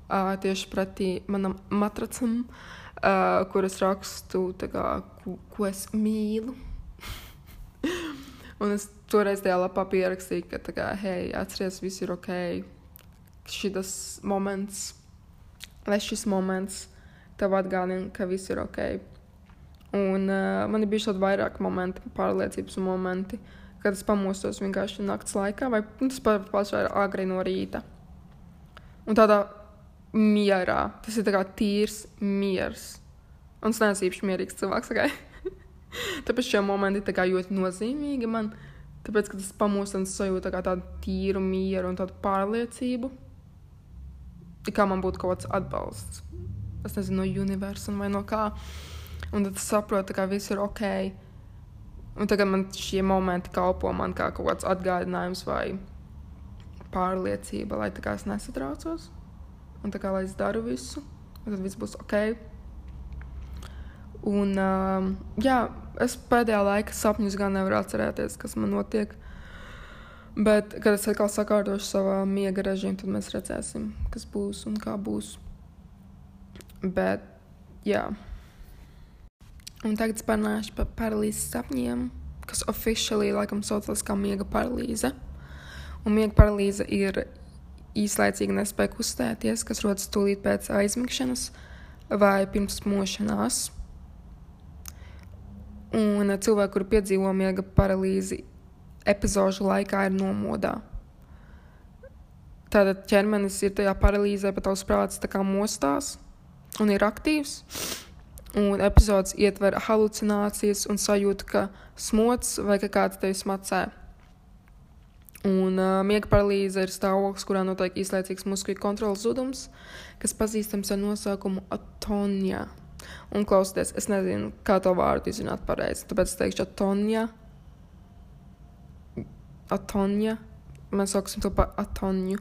uh, tieši pretī manam matracam, uh, kur es rakstu, kā, ko, ko es mīlu. un es toreiz tajā lapā pierakstīju, ka, kā, hei, atceries, viss ir ok. Šis moments, lai šis moments tev atgādina, ka viss ir ok. Un uh, man ir bijuši tādi vairāki momenti, pārliecības momenti, kad es pamostos vienkārši naktas laikā, vai nu, tas pats ir agri no rīta. Un tādā mierā, tas ir kā tīrs miers. Un es neesmu īpaši mierīgs cilvēks, okay? tāpēc šie momenti ir ļoti nozīmīgi man. Tāpēc, kad es pamostos un sajūtu tā tādu tīru mieru un tādu pārliecību, kā man būtu kaut kāds atbalsts. Es nezinu, no universuma vai no kā. Un tad es saprotu, ka viss ir ok. Un tagad man šie momenti kalpo man kā kaut kāds atgādinājums vai pārliecība, lai tā kā es nesatraucos. Un tā kā lai es daru visu, un tad viss būs ok. Un, uh, jā, es pēdējā laikā sapņus gan nevaru atcerēties, kas man notiek. Bet, kad es atkal sakārtošu savā miega režīmu, tad mēs redzēsim, kas būs un kā būs. Bet, jā. Un tagad parunāšu par paralīzes sapņiem, kas oficiāli laikam saucas kā miega paralīze. Un miega paralīze ir īslaicīga nespēja kustēties, kas rodas tūlīt pēc aizmigšanas vai pirms mošanās. Un cilvēki, kuri piedzīvo miega paralīzi, epizodu laikā ir nomodā. Tātad ķermenis ir tajā paralīzē, bet tavs prāts tā kā mostās un ir aktīvs. Un epizodes ietver halucinācijas un sajūtu, ka smots vai ka kāds tevi smacē. Un uh, miega paralīze ir stāvoklis, kurā notiek īslaicīgs muskuļu kontrols zudums, kas pazīstams ar nosaukumu atonija. Un klausieties, es nezinu, kā to vārdu izrunāt pareizi, tāpēc es teikšu atonija. Atonija. Mēs sauksim to par atoniju.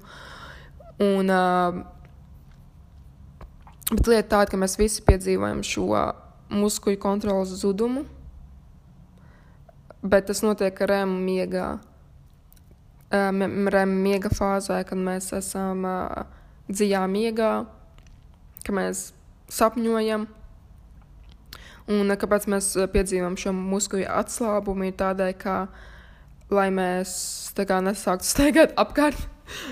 Un uh, Bet lieta tāda, ka mēs visi piedzīvojam šo muskuļu kontrolas zudumu, bet tas notiek REM miegā. REM miega fāzē, kad mēs esam dziļā miegā, ka mēs sapņojam. Un kāpēc mēs piedzīvojam šo muskuļu atslābumu, ir tādēļ, ka, lai mēs kā, nesāktu staigāt apkārt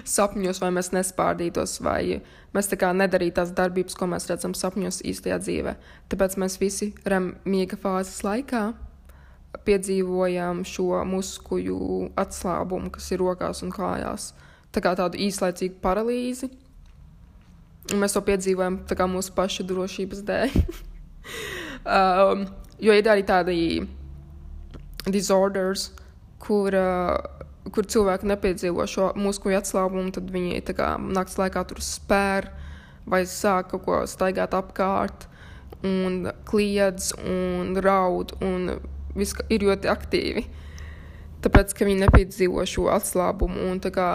sapņos, vai mēs nespārdītos, vai mēs tā kā nedarītu tās darbības, ko mēs redzam sapņos īstajā dzīvē. Tāpēc mēs visi REM miega fāzes laikā piedzīvojam šo muskuļu atslābumu, kas ir rokās un kājās. Tā kā tādu īslaicīgu paralīzi. Un mēs to piedzīvojam mūsu pašu drošības dēļ. um, jo ir arī tādi disorders, kur uh, kur cilvēki nepiedzīvo šo muskuļu atslābumu, tad viņi kā, naktas laikā tur spēr vai sāk kaut ko staigāt apkārt, un kliedz un raud, un viss ir ļoti aktīvi. Tāpēc, ka viņi nepiedzīvo šo atslābumu, un kā,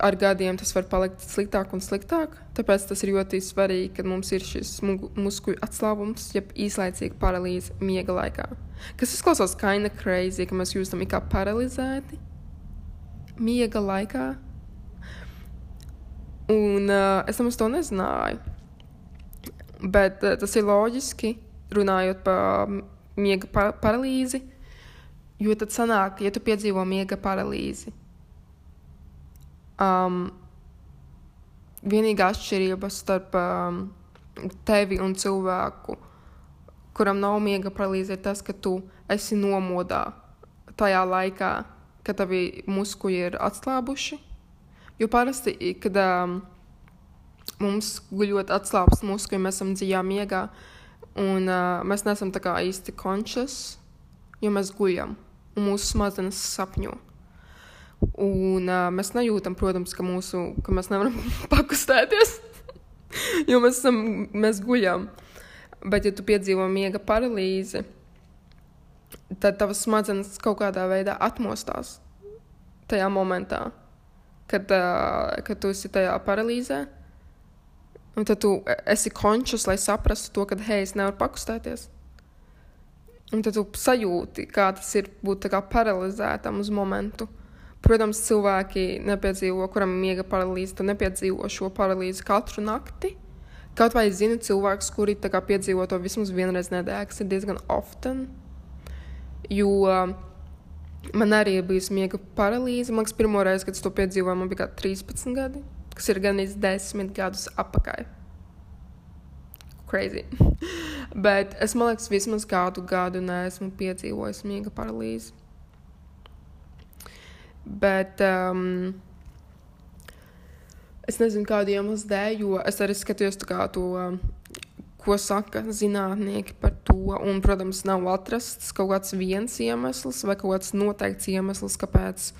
ar gadiem tas var palikt sliktāk un sliktāk. Tāpēc tas ir ļoti svarīgi, kad mums ir šis muskuļu atslābums, jeb īslaicīga paralīze miega laikā. Kas izklausās kaina crazy, ka mēs jūtam kā paralizēti miega laikā. Un uh, es nemaz to nezināju. Bet uh, tas ir loģiski, runājot par miega par paralīzi, jo tad sanāk, ja tu piedzīvo miega paralīzi Um, vienīgā atšķirība starp um, tevi un cilvēku, kuram nav miega paralīze, ir tas, ka tu esi nomodā tajā laikā, kad tavi muskuļi ir atslābuši. Jo parasti, kad um, mums guļot atslābst muskuļi, mēs esam dziļā miegā, un uh, mēs neesam tā kā īsti conscious, jo mēs guļam, un mūsu smadzenes sapņo. Un uh, mēs nejūtam, protams, ka, mūsu, ka mēs nevaram pakustēties, jo mēs, esam, mēs guļam. Bet, ja tu piedzīvo miega paralīzi, tad tavas smadzenes kaut kādā veidā atmostās tajā momentā, kad, uh, kad tu esi tajā paralīzē. Un tad tu esi končus, lai saprastu to, ka, hei, es nevaru pakustēties. Un tad tu sajūti, kā tas ir būt paralizētam uz momentu. Protams, cilvēki nepiedzīvo, kuram ir miega paralīze, tad nepiedzīvo šo paralīzi katru nakti. Kaut vai zinu cilvēkus, kuri piedzīvo to vismaz vienreiz nedēļā, kas ir diezgan often. Jo man arī ir bijusi miega paralīze. Man liekas, pirmo reizi, kad es to piedzīvoju, man bija 13 gadi, kas ir gan iz 10 gadus atpakaļ. Crazy. Bet es man liekas, vismaz kādu gadu neesmu piedzīvojis miega paralīzi. Bet um, es nezinu, kādu iemeslu dēļ, jo es arī skatījos to, ko saka zinātnieki par to. Un, protams, nav atrasts kaut kāds viens iemesls vai kaut kāds noteikts iemesls, kāpēc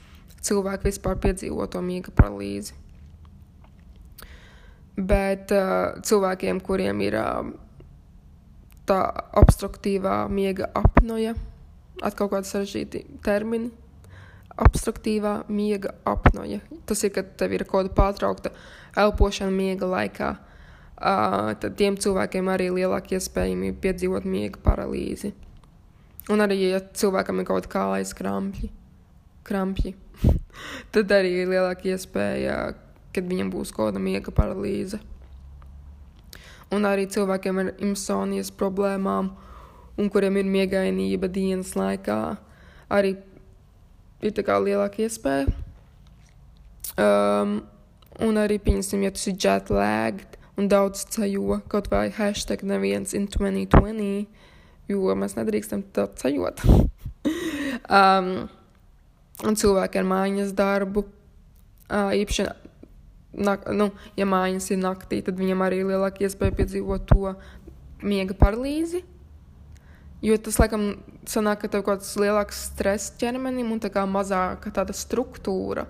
cilvēki vispār piedzīvo to miega paralīzi. Bet uh, cilvēkiem, kuriem ir uh, tā obstruktīvā miega apnoja, atkal kādi sarežģīti termini, obstruktīvā miega apnoja. Tas ir, kad tev ir kaut kāda pārtraukta elpošana miega laikā. Uh, tad tiem cilvēkiem arī ir lielāka iespējamība piedzīvot miega paralīzi. Un arī, ja cilvēkam ir kaut kāda kājas krampji, krampji tad arī ir lielāka iespēja, kad viņam būs kaut kāda miega paralīze. Un arī cilvēkiem ar insomnijas problēmām, un kuriem ir miegainība dienas laikā, arī ir tā kā lielāka iespēja. Um, un arī, pieņemsim, ja tas ir jetlagged un daudz ceļo, kaut vai hashtag neviens in 2020, jo mēs nedrīkstam tā ceļot. um, un cilvēki ar mājas darbu, uh, īpaši, nak, nu, ja mājas ir naktī, tad viņam arī lielāka iespēja piedzīvot to miega paralīzi. Jo tas, laikam, sanāk, ka tev kaut kāds lielāks stress ķermenim un tā kā mazāka tāda struktūra.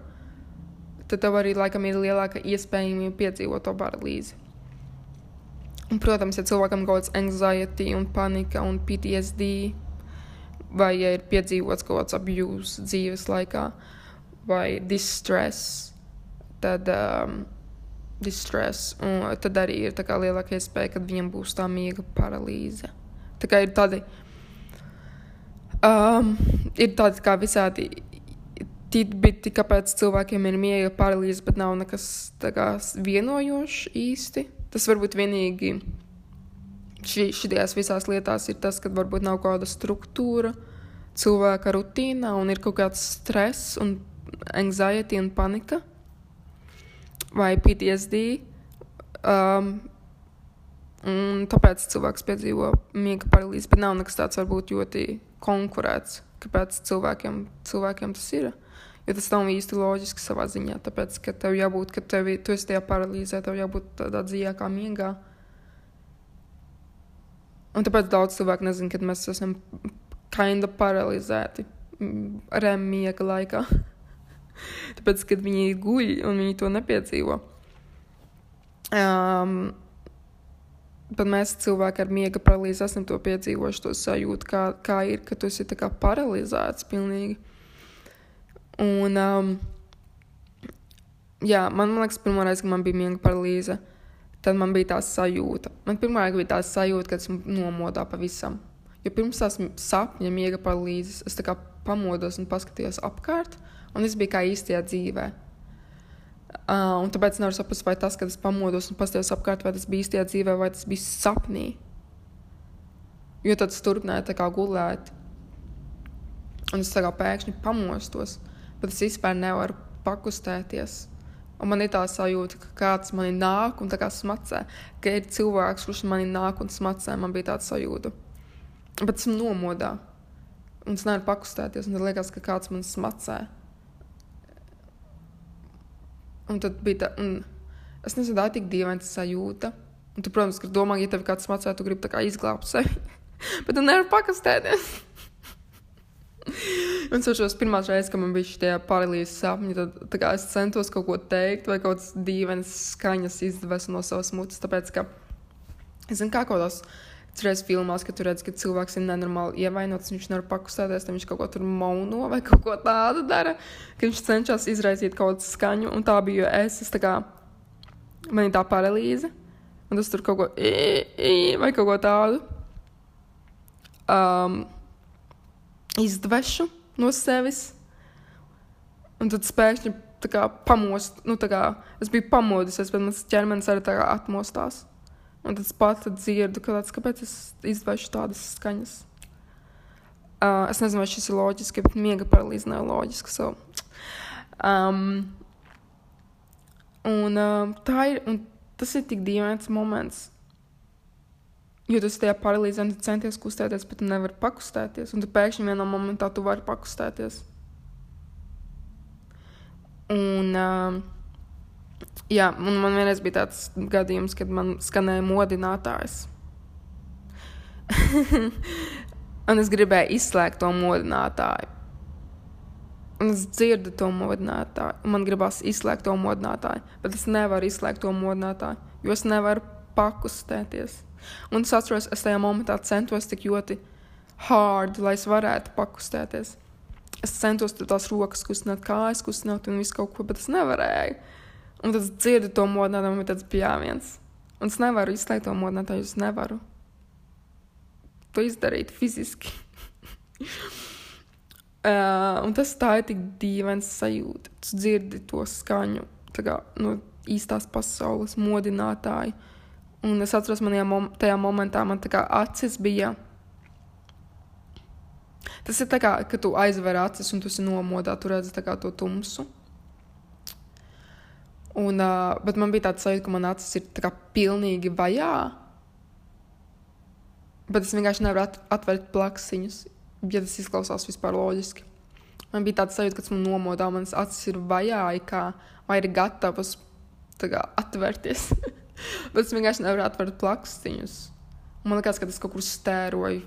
Tad tev arī, laikam, ir lielāka iespējamība piedzīvot to paralīzi. Un, protams, ja cilvēkam kaut kāds anxiety un panika un PTSD, vai ja ir piedzīvots kaut kāds abuse dzīves laikā, vai distress, tad, um, distress, un tad arī ir lielāka iespēja, ka viņam būs tā miega paralīze. Tā kā ir tādi, um, ir tādi kā visādi tidbiti, kāpēc cilvēkiem ir miega paralīze, bet nav nekas kā, vienojošs īsti. Tas varbūt vienīgi ši, šajās visās lietās ir tas, ka varbūt nav kāda struktūra cilvēka rutīnā un ir kaut kāds stress un anxiety un panika vai PTSD. Um, Un tāpēc cilvēks piedzīvo miega paralīzi, bet nav nekas tāds varbūt ļoti konkurēts, kāpēc cilvēkiem, cilvēkiem tas ir. Jo tas nav īsti loģiski savā ziņā. Tāpēc, ka tev jābūt, ka tev, tu esi tajā paralīzē, tev jābūt tādā dziļākā miegā. Un tāpēc daudz cilvēku nezina, kad mēs esam kinda paralizēti REM miega laikā. tāpēc, kad viņi guļ un viņi to nepiedzīvo. Um, Bet mēs cilvēki ar miega paralīzi esam to piedzīvojuši, to sajūtu, kā, kā ir, ka tu esi paralizēts pilnīgi. Un, um, jā, man, man liekas, pirmā reize, kad man bija miega paralīze, tad man bija tā sajūta. Man pirmā reize bija tā sajūta, ka esmu nomodā pavisam. Jo pirms tās sapņa miega paralīzes es tā kā pamodos un paskatījos apkārt, un es biju kā īstajā dzīvē. Uh, un tāpēc nevaru saprast, vai tas, kad es pamodos un paskatījos apkārt, vai tas bija īstajā dzīvē, vai tas bija sapnī. Jo tad es turpināju tā kā gulēt. Un es tā kā pēkšņi pamostos, bet es vispār nevaru pakustēties. Un man ir tā sajūta, ka kāds manī nāk un smacē, ka ir cilvēks, kurš manī nāk un smacē. Man bija tāda sajūta. Bet esmu nomodā. Un es nevaru pakustēties. Un tad liekas, ka kāds man smacē. Un tad bija tā, un es nezinu, tā ir tik dīvaina sajūta. Un tu, protams, ka domā, ja tev kāds smacē, tu gribi izglābt sevi. Bet tu nevari pakustēties. Un es atceros, pirmā reize, kad man bija šie paralīzes sapņi, tad es centos kaut ko teikt, vai kaut kādas dīvainas skaņas izdevest no savas mutes. Tāpēc, ka zinu, kā kaut kādās reizes filmās, kad tu redz, ka cilvēks ir nenormāli ievainots, viņš nevar pakustēties, viņš kaut ko tur mauno vai kaut ko tādu dara, ka viņš cenšas izraisīt kaut kādu skaņu. Un tā bija es, es tā kā man ir tā paralīze, un tas tur kaut ko vai kaut ko tādu. Um, izdvešu no sevis. Un tad pēkšņi kā, pamost, nu, kā, es biju pamodies, bet mans ķermenis arī tā kā atmostās. Un tad es pats dzirdu, ka tāds, kāpēc es izvešu tādas skaņas. Uh, es nezinu, vai šis ir loģiski, bet miega paralīze nav loģiska. So. Um, un, uh, tā ir, un tas ir tik dīvains moments. Jo tu tajā paralīzē un tu centies kustēties, bet tu nevari pakustēties. Un tu pēkšņi vienā momentā tu vari pakustēties. Un, uh, jā, un man vienreiz bija tāds gadījums, kad man skanēja modinātājs. un es gribēju izslēgt to modinātāju. Un es dzirdu to modinātāju, un man gribās izslēgt to modinātāju, bet es nevaru izslēgt to modinātāju, jo es nevaru pakustēties. Un es atceros, es tajā momentā centos tik ļoti hard, lai es varētu pakustēties. Es centos tās rokas kustināt, kājas kustināt un visu kaut ko, bet es nevarēju. Un tad es dzirdu to modinājumu, man ir tāds pjāviens. Un es nevaru izslēgt to modinājumu, es nevaru to izdarīt fiziski. uh, un tas tā ir tik dīvains sajūta. Tu dzirdi to skaņu kā, no īstās pasaules modinātāju. Un es atceros, manā mom tajā momentā man acis bija. Tas ir tā kā, ka tu aizver acis un tu esi nomodā, tu redzi to tumsu. Un, uh, bet man bija tāds sajūta, ka man acis ir kā, pilnīgi vajā. Bet es vienkārši nevaru at atvērt plaksiņus, ja tas izklausās vispār loģiski. Man bija tāds sajūta, ka esmu nomodā, manas acis ir vajā, kā, vai ir gatavas kā, atvērties. Bet es vienkārši nevaru atvērt plakstiņus. Man liekas, ka tas kaut kur stēroja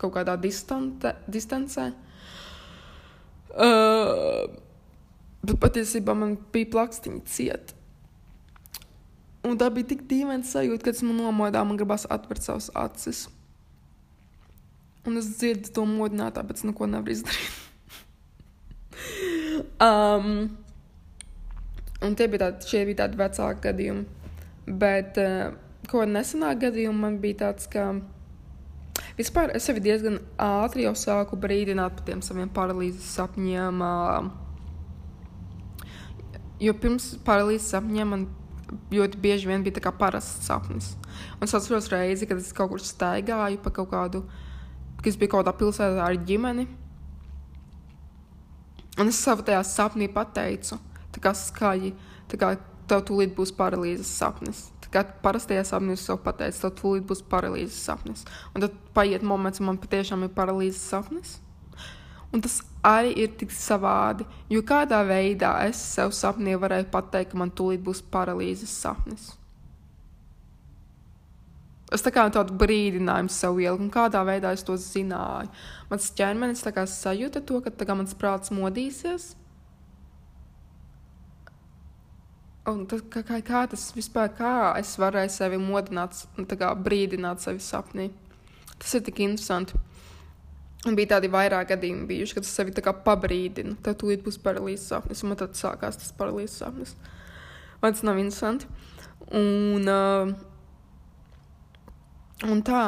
kaut kādā distante, distancē. Uh, bet patiesībā man bija plakstiņi cieti. Un tā bija tik dīvaina sajūta, kad esmu nomodā, man gribās atvērt savas acis. Un es dzirdu to modinātā, bet es neko nevaru izdarīt. um, un tie bija tādi, šie bija tādi vecāki gadījumi. Bet uh, ko nesenā gadījumā man bija tāds, ka vispār es sevi diezgan ātri jau sāku brīdināt par tiem saviem paralīzes sapņiem. Uh, jo pirms paralīzes sapņiem man ļoti bieži vien bija tā kā parasts sapnis. Un es atceros reizi, kad es kaut kur staigāju pa kaut kādu, kas bija kaut kādā pilsētā ar ģimeni. Un es savu tajā sapnī pateicu, tā kā skaļi, tā kā tev tūlīt būs paralīzes sapnis. Kad parastajā sapnī es sev pateicu, tev tūlīt būs paralīzes sapnis. Un tad paiet moments, un man patiešām ir paralīzes sapnis. Un tas arī ir tik savādi, jo kādā veidā es sev sapnī varēju pateikt, ka man tūlīt būs paralīzes sapnis. Es tā kā tādu brīdinājumu sev ieliku, un kādā veidā es to zināju. Mans ķermenis sajūta to, ka mans prāts modīsies, Un tas, kā, kā, kā tas vispār, kā es varēju sevi modināt, kā brīdināt sevi sapnī. Tas ir tik interesanti. Un bija tādi vairāk gadījumi bijuši, kad es sevi tā kā pabrīdinu, tad tūlīt būs paralīzes sapnis, un man tad sākās tas paralīzes sapnis. Vai tas nav interesanti? Un, uh, un tā,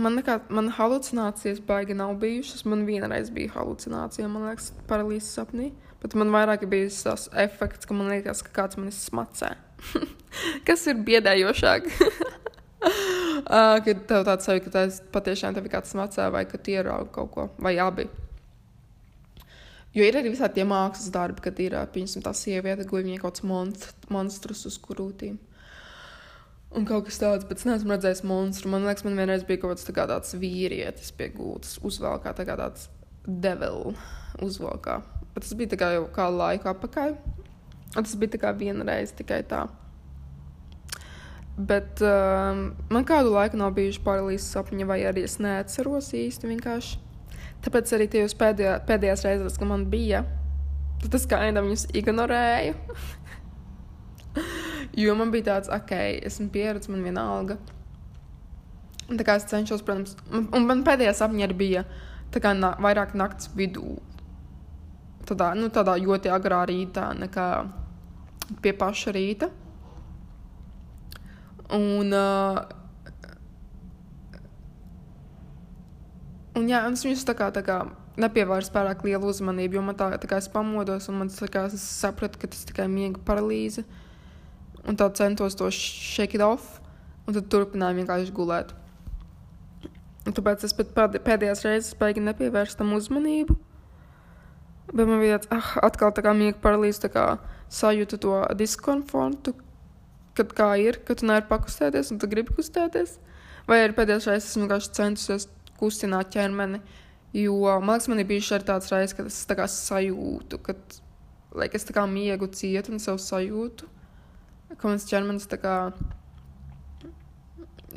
man nekā, man halucinācijas baigi nav bijušas. Man vienreiz bija halucinācija, man liekas, paralīzes sapnī. Bet man vairāk ir bijis tas efekts, ka man liekas, ka kāds manis smacē. Kas ir biedējošāk? uh, kad tev tāds sajūta, ka tas patiešām tev ir kāds smacē, vai ka tie ierauga kaut ko, vai abi. Jo ir arī visādi tie mākslas darbi, kad ir, piemēram, tā sieviete, guļ viņai kaut kāds monst monstrus uz kurūtīm. Un kaut kas tāds, bet es neesmu redzējis monstru. Man liekas, man vienreiz bija kaut kāds tā tāds vīrietis pie gultas, uzvalkā tā kā tāds devil uzvalkā. Bet tas bija tā kā jau kā laika apakaļ. Un tas bija tā kā vienreiz tikai tā. Bet um, man kādu laiku nav bijuši paralīzes sapņi, vai arī es neatceros īsti vienkārši. Tāpēc arī tajos pēdējā, pēdējās reizēs, kad man bija, tad es kā ainda viņus ignorēju. jo man bija tāds, ok, esmu pieredzējis, man vienalga. Un tā kā es cenšos, protams, un man pēdējā sapņa arī bija kā na vairāk naktas vidū. Tādā, nu, tādā ļoti agrā rītā, nekā pie paša rīta. Un, uh, un jā, es viņus tā kā, tā kā nepievērsu pārāk lielu uzmanību, jo man tā, tā kā es pamodos un man tā kā es sapratu, ka tas tikai miega paralīze. Un tā centos to shake it off, un tad turpināju vienkārši gulēt. Un tāpēc es pat pēdējās reizes beigi nepievērstu tam uzmanību. Bet man bija tāds, ah, atkal tā kā miega paralīze, tā kā sajūtu to diskomfortu, kad kā ir, ka tu nevari pakustēties un tu gribi kustēties. Vai arī pēdējais reizes esmu vienkārši centusies kustināt ķermeni. Jo man liekas, man ir bijuši arī tāds reizes, kad es tā kā sajūtu, ka lai, es tā kā miegu cietu un sev sajūtu, ka mans ķermenis tā kā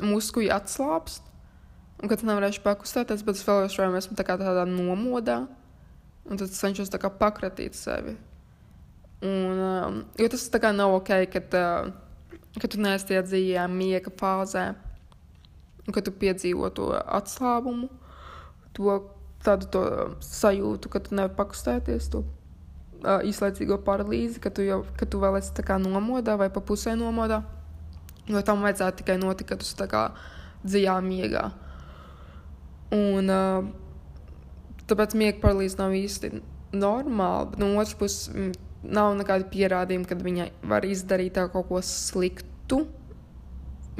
muskuļi atslābst. Un kad nevarēšu pakustēties, bet es vēl joprojām esmu tā tādā nomodā. Un tad es cenšos pakratīt sevi. Un, um, jo tas tā kā nav ok, kad uh, ka tu neesi tajā dzīvajā miega fāzē, un ka tu piedzīvo to atslābumu, to tādu to sajūtu, ka tu nevari pakustēties, to uh, īslaicīgo paralīzi, ka tu, jau, ka tu vēl esi nomodā vai pa pusē nomodā. Jo tam vajadzētu tikai notikt, kad tu esi dziļā miegā. Un, uh, tāpēc miega paralīze nav īsti normāla, bet no otras puses nav nekādi pierādījumi, ka viņa var izdarīt kaut ko sliktu.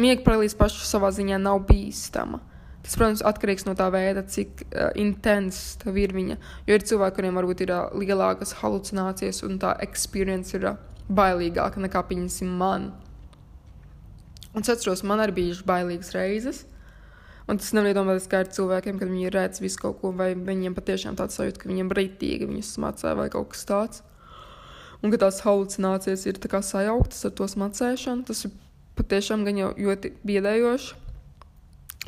Miega paralīze paša savā ziņā nav bīstama. Tas, protams, atkarīgs no tā veida, cik uh, intensa tā ir viņa. Jo ir cilvēki, kuriem varbūt ir uh, lielākas halucinācijas, un tā pieredze ir uh, bailīgāka nekā, pieņemsim, man. Un es atceros, man arī bijušas bailīgas reizes. Un tas nevar iedomāties, kā ir cilvēkiem, kad viņi redz visu kaut ko, vai viņiem patiešām tāds sajūta, ka viņiem rītīgi viņus smacē vai kaut kas tāds un ka tās halucinācijas ir sajauktas ar to smacēšanu. Tas ir patiešām gan jau ļoti biedējoši.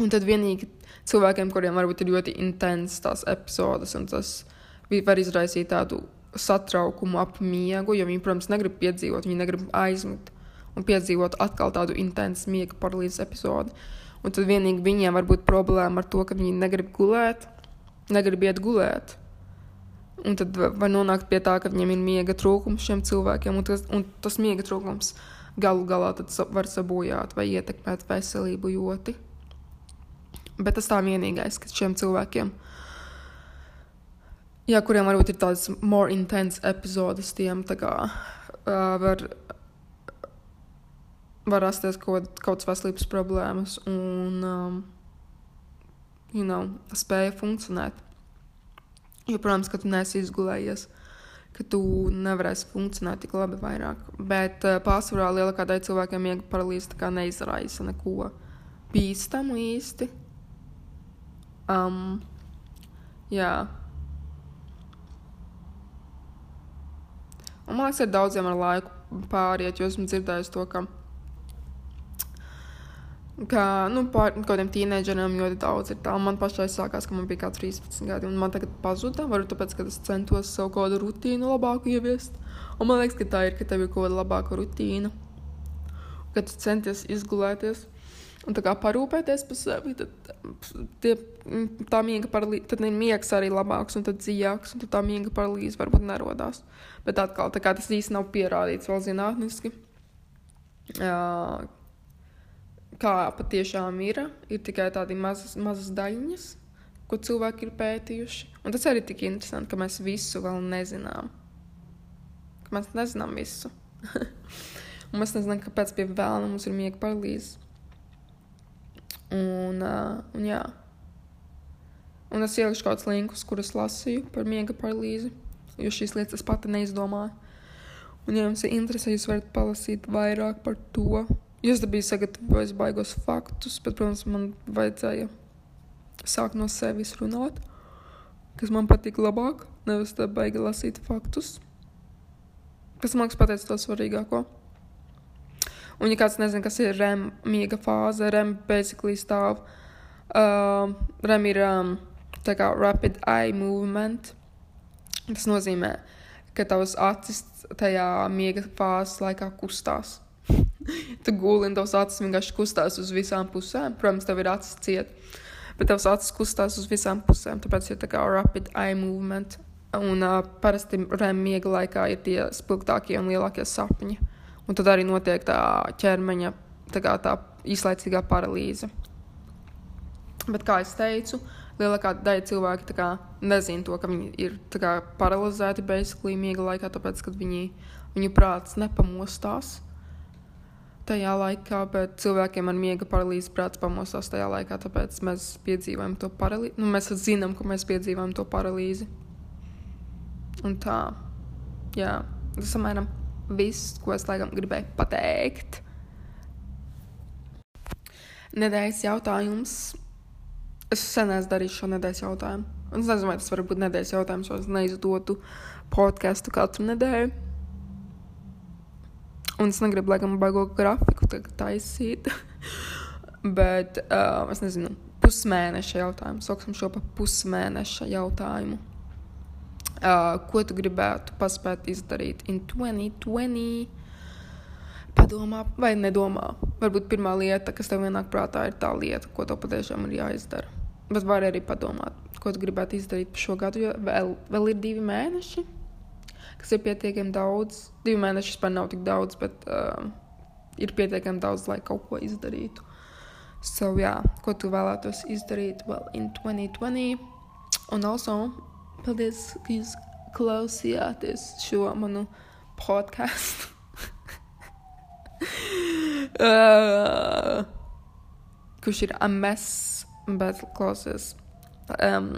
Un tad vienīgi cilvēkiem, kuriem varbūt ir ļoti intensas tās epizodes, un tas var izraisīt tādu satraukumu ap miegu, jo viņi, protams, negrib piedzīvot, viņi negrib aizmigt un piedzīvot atkal tādu intensu miega paralīzes epizodi. Un tad vienīgi viņiem var būt problēma ar to, ka viņi negrib gulēt, negrib iet gulēt. Un tad var nonākt pie tā, ka viņiem ir miega trūkums šiem cilvēkiem, un tas, un tas miega trūkums galu galā var sabojāt vai ietekmēt veselību ļoti. Bet tas tā vienīgais, ka šiem cilvēkiem, jā, kuriem varbūt ir tādas more intense epizodes, tiem tā kā uh, var, var rasties kaut kādas veselības problēmas un, um, you know, spēja funkcionēt. Jo, protams, ka tu neesi izgulējies, ka tu nevarēsi funkcionēt tik labi vairāk. Bet uh, pārsvarā lielākā daļa cilvēkiem miega paralīze neizraisa neko bīstamu īsti. Um, jā. Un man liekas, ir daudziem ar laiku pāriet, jo esmu dzirdējis to, ka ka nu, pār kaut kādiem tīneģeriem ļoti daudz ir tā. Man pašai sākās, ka man bija kaut kāds 13 gadi, un man tagad pazuda. Varbūt tāpēc, ka es centos savu kādu rutīnu labāku ieviest. Un man liekas, ka tā ir, ka tev ir kaut kāda labāka rutīna, kad tu centies izgulēties. un kā parūpēties par sevi, tad, tie, tā miega paralīze, tad ir miegs arī labāks un dziļāks, un tā miega paralīze varbūt nerodās. Bet atkal, kā tas īsti nav pierādīts vēl zinātniski, kā patiešām ir, ir tikai tādi mazas, mazas daļiņas, ko cilvēki ir pētījuši. Un tas arī tik interesanti, ka mēs visu vēl nezinām. Ka mēs nezinām visu. un mēs nezinām, kāpēc pie vēlna mums ir miega paralīze. Un, uh, un jā. Un es ielikšu kaut kādus linkus, kurus lasīju par miega paralīzi, jo šīs lietas es pati neizdomāju. Un, ja jums ir interese, jūs varat palasīt vairāk par to. Es biju sagatavojis baigos faktus, bet, protams, man vajadzēja sākt no sevis runāt, kas man patīk labāk, nevis tā baigi lasīt faktus. Kas man liekas pateicis to svarīgāko. Un, ja kāds nezina, kas ir REM miega fāze, REM basically stāv. Uh, REM ir um, tā kā rapid eye movement. Tas nozīmē, ka tavas acis tajā miega fāzes laikā kustās. tu guli un tavs acis vienkārši kustās uz visām pusēm. Protams, tev ir acis ciet, bet tavs acis kustās uz visām pusēm. Tāpēc ir tā kā rapid eye movement. Un uh, parasti REM miega laikā ir tie spilgtākie un lielākie sapņi. Un tad arī notiek tā ķermeņa tā, kā, tā īslaicīgā paralīze. Bet, kā jau teicu, lielākā daļa cilvēku kā, nezina to, ka viņi ir kā, paralizēti basically miega laikā, tāpēc, ka viņi, viņu prāts nepamostās tajā laikā, bet cilvēkiem ar miega paralīzi prāts pamostās tajā laikā, tāpēc mēs piedzīvojam to paralīzi. Nu, mēs zinām, ka mēs piedzīvojam to paralīzi. Un tā, jā, tas samēram viss, ko es laikam gribēju pateikt. Nedēļas jautājums. Es sen esmu darījis šo nedēļas jautājumu. Es nezinu, vai tas var būt nedēļas jautājums, jo es neizdotu podkāstu katru nedēļu. Un es negribu, laikam, baigo grafiku taisīt. Bet uh, es nezinu, pusmēneša jautājumu. Sauksim šo par pusmēneša jautājumu. Uh, ko tu gribētu paspēt izdarīt in 2020? Padomā, vai nedomā. Varbūt pirmā lieta, kas tev ienāk prātā, ir tā lieta, ko tev patiešām ir jāizdara. Bet var arī padomāt, ko tu gribētu izdarīt šo gadu, jo vēl, vēl ir divi mēneši, kas ir pietiekami daudz. Divi mēneši vispār nav tik daudz, bet uh, ir pietiekami daudz, lai kaut ko izdarītu. So, jā, ko tu vēlētos izdarīt vēl in 2020? Un also, Paldies, ka jūs klausījāties šo manu podkāstu. uh, kurš ir ames, bet klausies. Um,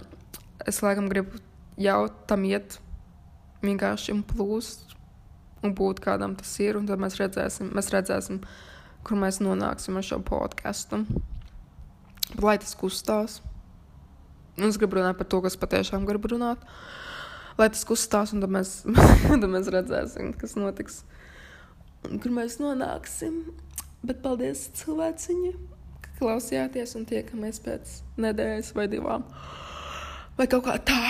es laikam gribu jau tam iet vienkārši plūst un būt kādam tas ir, un tad mēs redzēsim, mēs redzēsim kur mēs nonāksim ar šo podkāstu. Lai tas kustās. Un es gribu runāt par to, kas patiešām gribu runāt. Lai tas kustās, un tad mēs, tad mēs redzēsim, kas notiks. Un kur mēs nonāksim. Bet paldies cilvēciņi, ka klausījāties un tiekamies pēc nedēļas vai divām. Vai kaut kā tā.